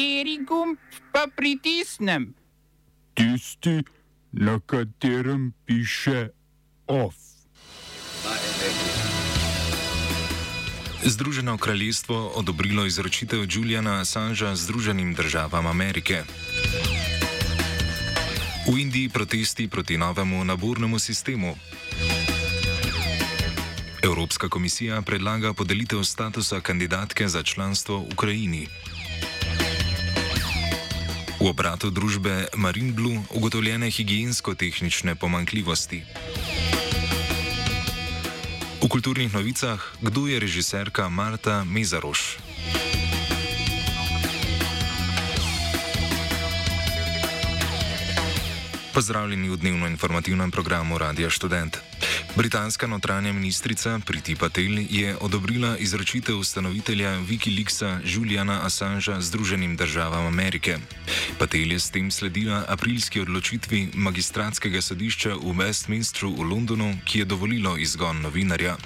Kateri gumb pa pritisnem? Tisti, na katerem piše OF. Združeno kraljestvo odobrilo izročitev Juliana Assangea Združenim državam Amerike. V Indiji protesti proti novemu nabornemu sistemu. Evropska komisija predlaga podelitev statusa kandidatke za članstvo v Ukrajini. V obratu družbe Marine Blue ugotovljene higijensko-tehnične pomankljivosti. V kulturnih novicah, kdo je režiserka Marta Mezaroš? Pozdravljeni v dnevno informativnem programu Radia Student. Britanska notranja ministrica Priti Patel je odobrila izročitev ustanovitelja Wikileaksa Juliana Assangea Združenim državam Amerike. Patel je s tem sledila aprilski odločitvi magistratskega sodišča v Westminstru v Londonu, ki je dovolilo izgon novinarja.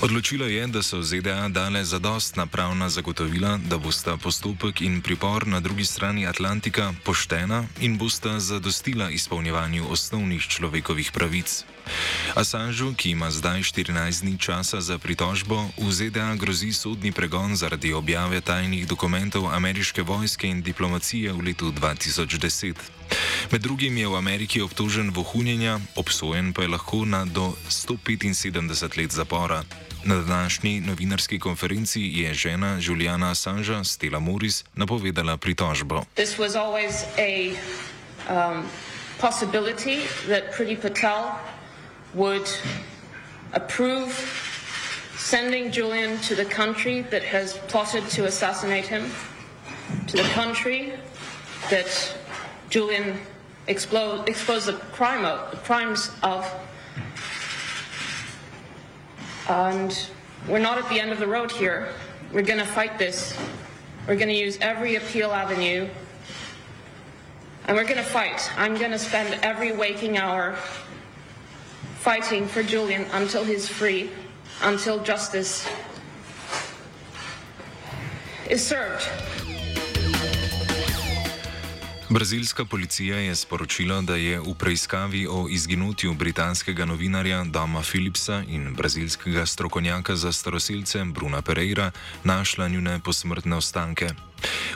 Odločilo je, da so ZDA dale zadostna pravna zagotovila, da bosta postopek in pripor na drugi strani Atlantika poštena in bosta zadostila izpolnjevanju osnovnih človekovih pravic. Assangeu, ki ima zdaj 14 dni časa za pritožbo, v ZDA grozi sodni pregon zaradi objave tajnih dokumentov ameriške vojske in diplomacije v letu 2010. Med drugim je v Ameriki obtožen vohunjenja, obsojen pa je lahko na do 175 let zapora. Na današnji novinarski konferenci je žena Juliana Assangea, Stella Morris, napovedala pritožbo. Um, possibility that Priti Patel would approve sending Julian to the country that has plotted to assassinate him, to the country that Julian explode, exposed the crime of, the crimes of. And we're not at the end of the road here. We're going to fight this. We're going to use every appeal avenue. And we're going to fight. I'm going to spend every waking hour fighting for Julian until he's free, until justice is served. Brazilska policija je sporočila, da je v preiskavi o izginotju britanskega novinarja Doma Philipsa in brazilskega strokovnjaka za staroseljce Bruna Pereira našla njune posmrtne ostanke.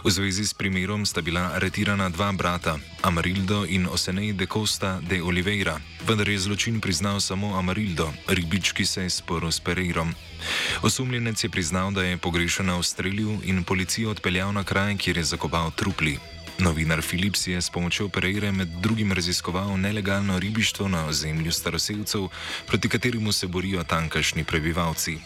V zvezi s primerom sta bila aretirana dva brata, Amarildo in Osenej de Costa de Oliveira, vendar je zločin priznal samo Amarildo, ribič, ki se je sporil s Pereirom. Osumljenec je priznal, da je pogrešana v strelju in policijo odpeljal na kraj, kjer je zakopal trupli. Novinar Philips je s pomočjo Pereire med drugim raziskoval nelegalno ribištvo na ozemlju staroseljcev, proti kateremu se borijo tankašni prebivalci.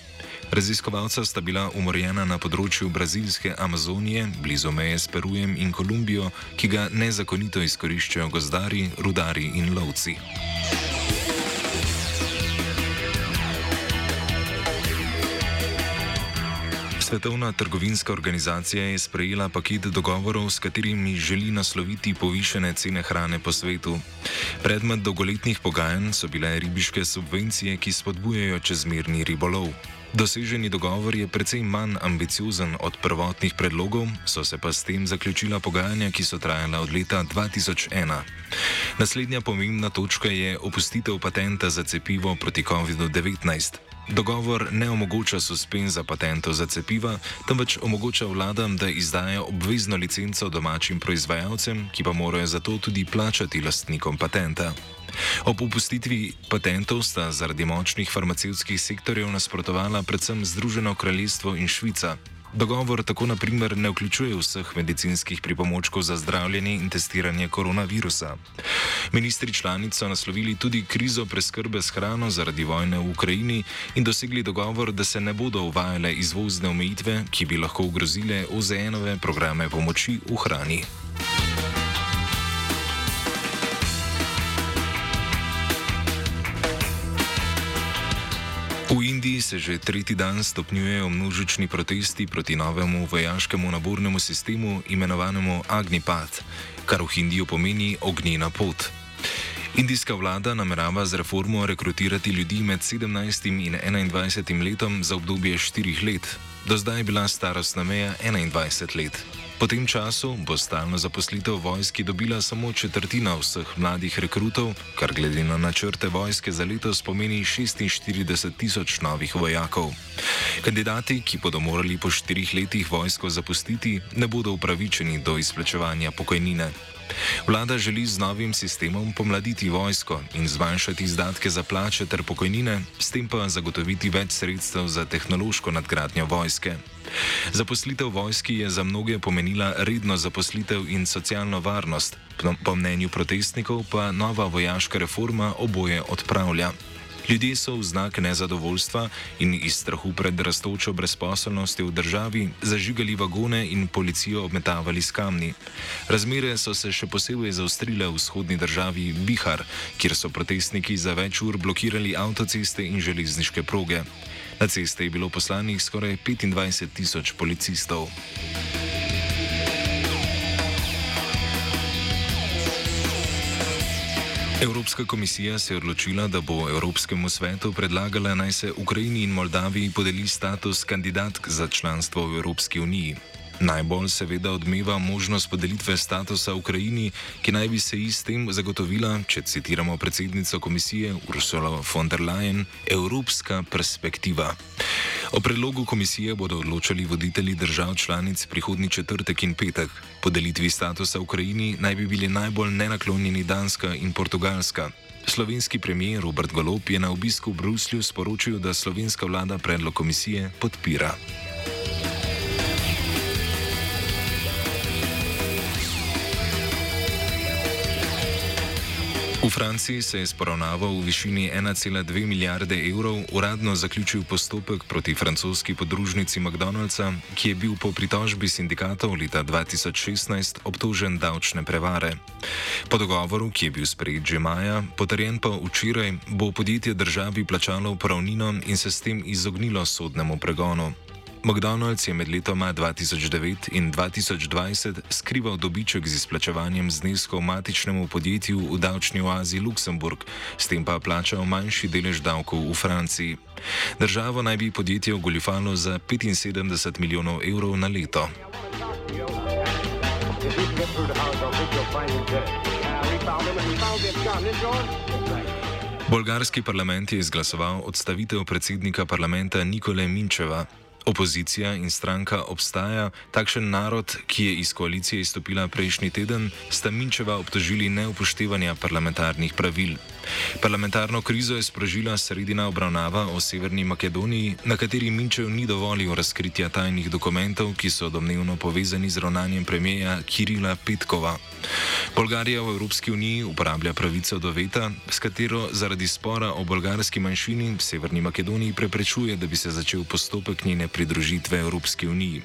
Raziskovalca sta bila umorjena na področju brazilske Amazonije, blizu meje s Perujem in Kolumbijo, ki ga nezakonito izkoriščajo gozdari, rudari in lovci. Svetovna trgovinska organizacija je sprejela paket dogovorov, s katerimi želi nasloviti povišene cene hrane po svetu. Predmet dolgoletnih pogajanj so bile ribiške subvencije, ki spodbujajo čezmerni ribolov. Doseženi dogovor je precej manj ambiciozen od prvotnih predlogov, so se pa s tem zaključila pogajanja, ki so trajala od leta 2001. Naslednja pomembna točka je opustitev patenta za cepivo proti COVID-19. Dogovor ne omogoča suspenza patentov za cepiva, temveč omogoča vladam, da izdajo obvezno licenco domačim proizvajalcem, ki pa morajo zato tudi plačati lastnikom patenta. Ob upustitvi patentov sta zaradi močnih farmacevskih sektorjev nasprotovala predvsem Združeno kraljestvo in Švica. Dogovor tako naprimer ne vključuje vseh medicinskih pripomočkov za zdravljenje in testiranje koronavirusa. Ministri članic so naslovili tudi krizo preskrbe s hrano zaradi vojne v Ukrajini in dosegli dogovor, da se ne bodo uvajale izvozne omejitve, ki bi lahko ogrozile OZN-ove programe pomoči v hrani. Se že tretji dan stopnjujejo množični protesti proti novemu vojaškemu nabornemu sistemu imenovanemu Agnipath, kar v Hindiju pomeni ognjena pot. Indijska vlada namerava z reformo rekrutirati ljudi med 17 in 21 letom za obdobje 4 let. Do zdaj je bila starostna meja 21 let. Po tem času bo stalno zaposlitev vojski dobila samo četrtina vseh mladih rekrutov, kar glede na načrte vojske za letos pomeni 46 tisoč novih vojakov. Kandidati, ki bodo morali po štirih letih vojsko zapustiti, ne bodo upravičeni do izplačevanja pokojnine. Vlada želi z novim sistemom pomladiti vojsko in zmanjšati izdatke za plače ter pokojnine, s tem pa zagotoviti več sredstev za tehnološko nadgradnjo vojske. Zaposlitev vojski je za mnoge pomenila redno zaposlitev in socialno varnost, po mnenju protestnikov pa nova vojaška reforma oboje odpravlja. Ljudje so v znak nezadovoljstva in iz strahu pred rastočo brezposelnostjo v državi zažigali vagone in policijo obmetavali s kamni. Razmere so se še posebej zaostrile v vzhodni državi Bihar, kjer so protestniki za več ur blokirali avtoceste in železniške proge. Na ceste je bilo poslanih skoraj 25 tisoč policistov. Evropska komisija se je odločila, da bo Evropskemu svetu predlagala naj se Ukrajini in Moldaviji podeli status kandidatk za članstvo v Evropski uniji. Najbolj seveda odmeva možnost podelitve statusa Ukrajini, ki naj bi se ji s tem zagotovila, če citiramo predsednico komisije Ursula von der Leyen, evropska perspektiva. O predlogu komisije bodo odločali voditelji držav članic prihodni četrtek in petek. Podelitvi statusa Ukrajini naj bi bili najbolj nenaklonjeni Danska in Portugalska. Slovenski premijer Robert Golop je na obisku v Bruslju sporočil, da slovenska vlada predlog komisije podpira. V Franciji se je s poravnavo v višini 1,2 milijarde evrov uradno zaključil postopek proti francoski podružnici McDonald'sa, ki je bil po pritožbi sindikatov leta 2016 obtožen davčne prevare. Po dogovoru, ki je bil sprejet že maja, potrjen pa včeraj, bo podjetje državi plačalo upravnino in se s tem izognilo sodnemu pregonu. McDonald's je med letoma 2009 in 2020 skrival dobiček z izplačevanjem zneskov matičnemu podjetju v davčni oazi Luksemburg, s tem pa plačal manjši delež davkov v Franciji. Državo naj bi podjetje ogoljufalo za 75 milijonov evrov na leto. Bolgarski parlament je izglasoval odstavitev predsednika parlamenta Nikole Minčeva. Opozicija in stranka obstaja, takšen narod, ki je iz koalicije izstopila prejšnji teden, sta Minčeva obtožili neupoštevanja parlamentarnih pravil. Parlamentarno krizo je sprožila sredina obravnava o Severni Makedoniji, na kateri Minčev ni dovolil razkritja tajnih dokumentov, ki so domnevno povezani z ravnanjem premijeja Kirila Petkova. Bolgarija v Evropski uniji uporablja pravico do veta, s katero zaradi spora o bolgarski manjšini v Severni Makedoniji preprečuje, da bi se začel postopek njene pridružitve Evropski uniji.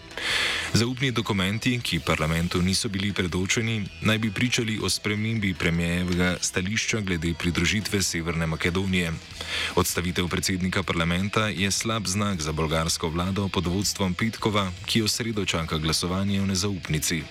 Zaupni dokumenti, ki parlamentu niso bili predočeni, naj bi pričali o spremembi premijevega stališča glede pridružitve Severne Makedonije. Odstavitev predsednika parlamenta je slab znak za bolgarsko vlado pod vodstvom Petkova, ki jo sredo čaka glasovanje o nezaupnici.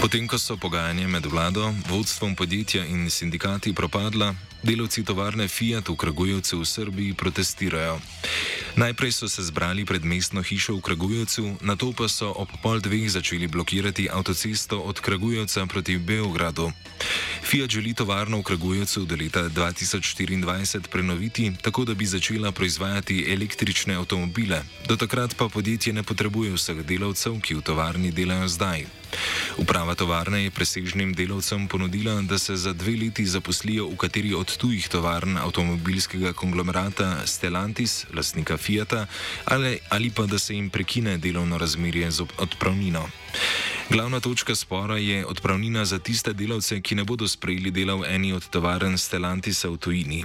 Potem, ko so pogajanja med vlado, vodstvom podjetja in sindikati propadla, delavci tovarne Fiat v Kragujevcu v Srbiji protestirajo. Najprej so se zbrali pred mestno hišo v Kragujevcu, na to pa so ob pol dveh začeli blokirati avtocesto od Kragujevca proti Beogradu. Fiat želi tovarno v Kragujevcu do leta 2024 prenoviti, tako da bi začela proizvajati električne avtomobile. Do takrat pa podjetje ne potrebuje vseh delavcev, ki v tovarni delajo zdaj. Uprava tovarne je presežnim delavcem ponudila, da se za dve leti zaposlijo v kateri od tujih tovarn avtomobilskega konglomerata Stellantis, lastnika Fiata, ali, ali pa da se jim prekine delovno razmerje z odpravnino. Glavna točka spora je odpravnina za tiste delavce, ki ne bodo sprejeli dela v eni od tovarn Stellantisa v tujini.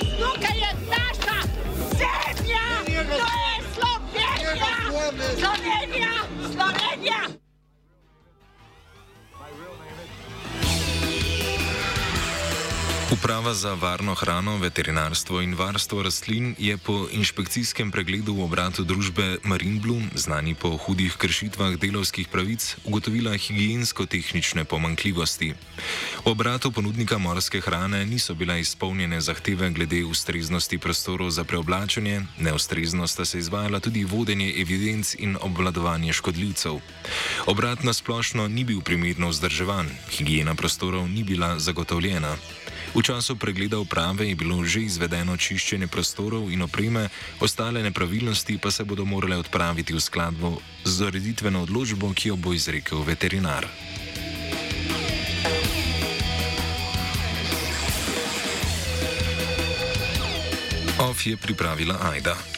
Uprava za varno hrano, veterinarstvo in varstvo rastlin je po inšpekcijskem pregledu v obratu družbe Marinblum, znani po hudih kršitvah delovskih pravic, ugotovila higijensko-tehnične pomankljivosti. V obratu ponudnika morske hrane niso bile izpolnjene zahteve glede ustreznosti prostorov za preoblačenje, neustrezno sta se izvajala tudi vodenje evidenc in obvladovanje škodljivcev. Obrat na splošno ni bil primerno vzdrževan, higijena prostorov ni bila zagotovljena. V času pregleda uprave je bilo že izvedeno čiščenje prostorov in opreme, ostale nepravilnosti pa se bodo morale odpraviti v skladu z ureditveno odločbo, ki jo bo izrekel veterinar. OF je pripravila Aida.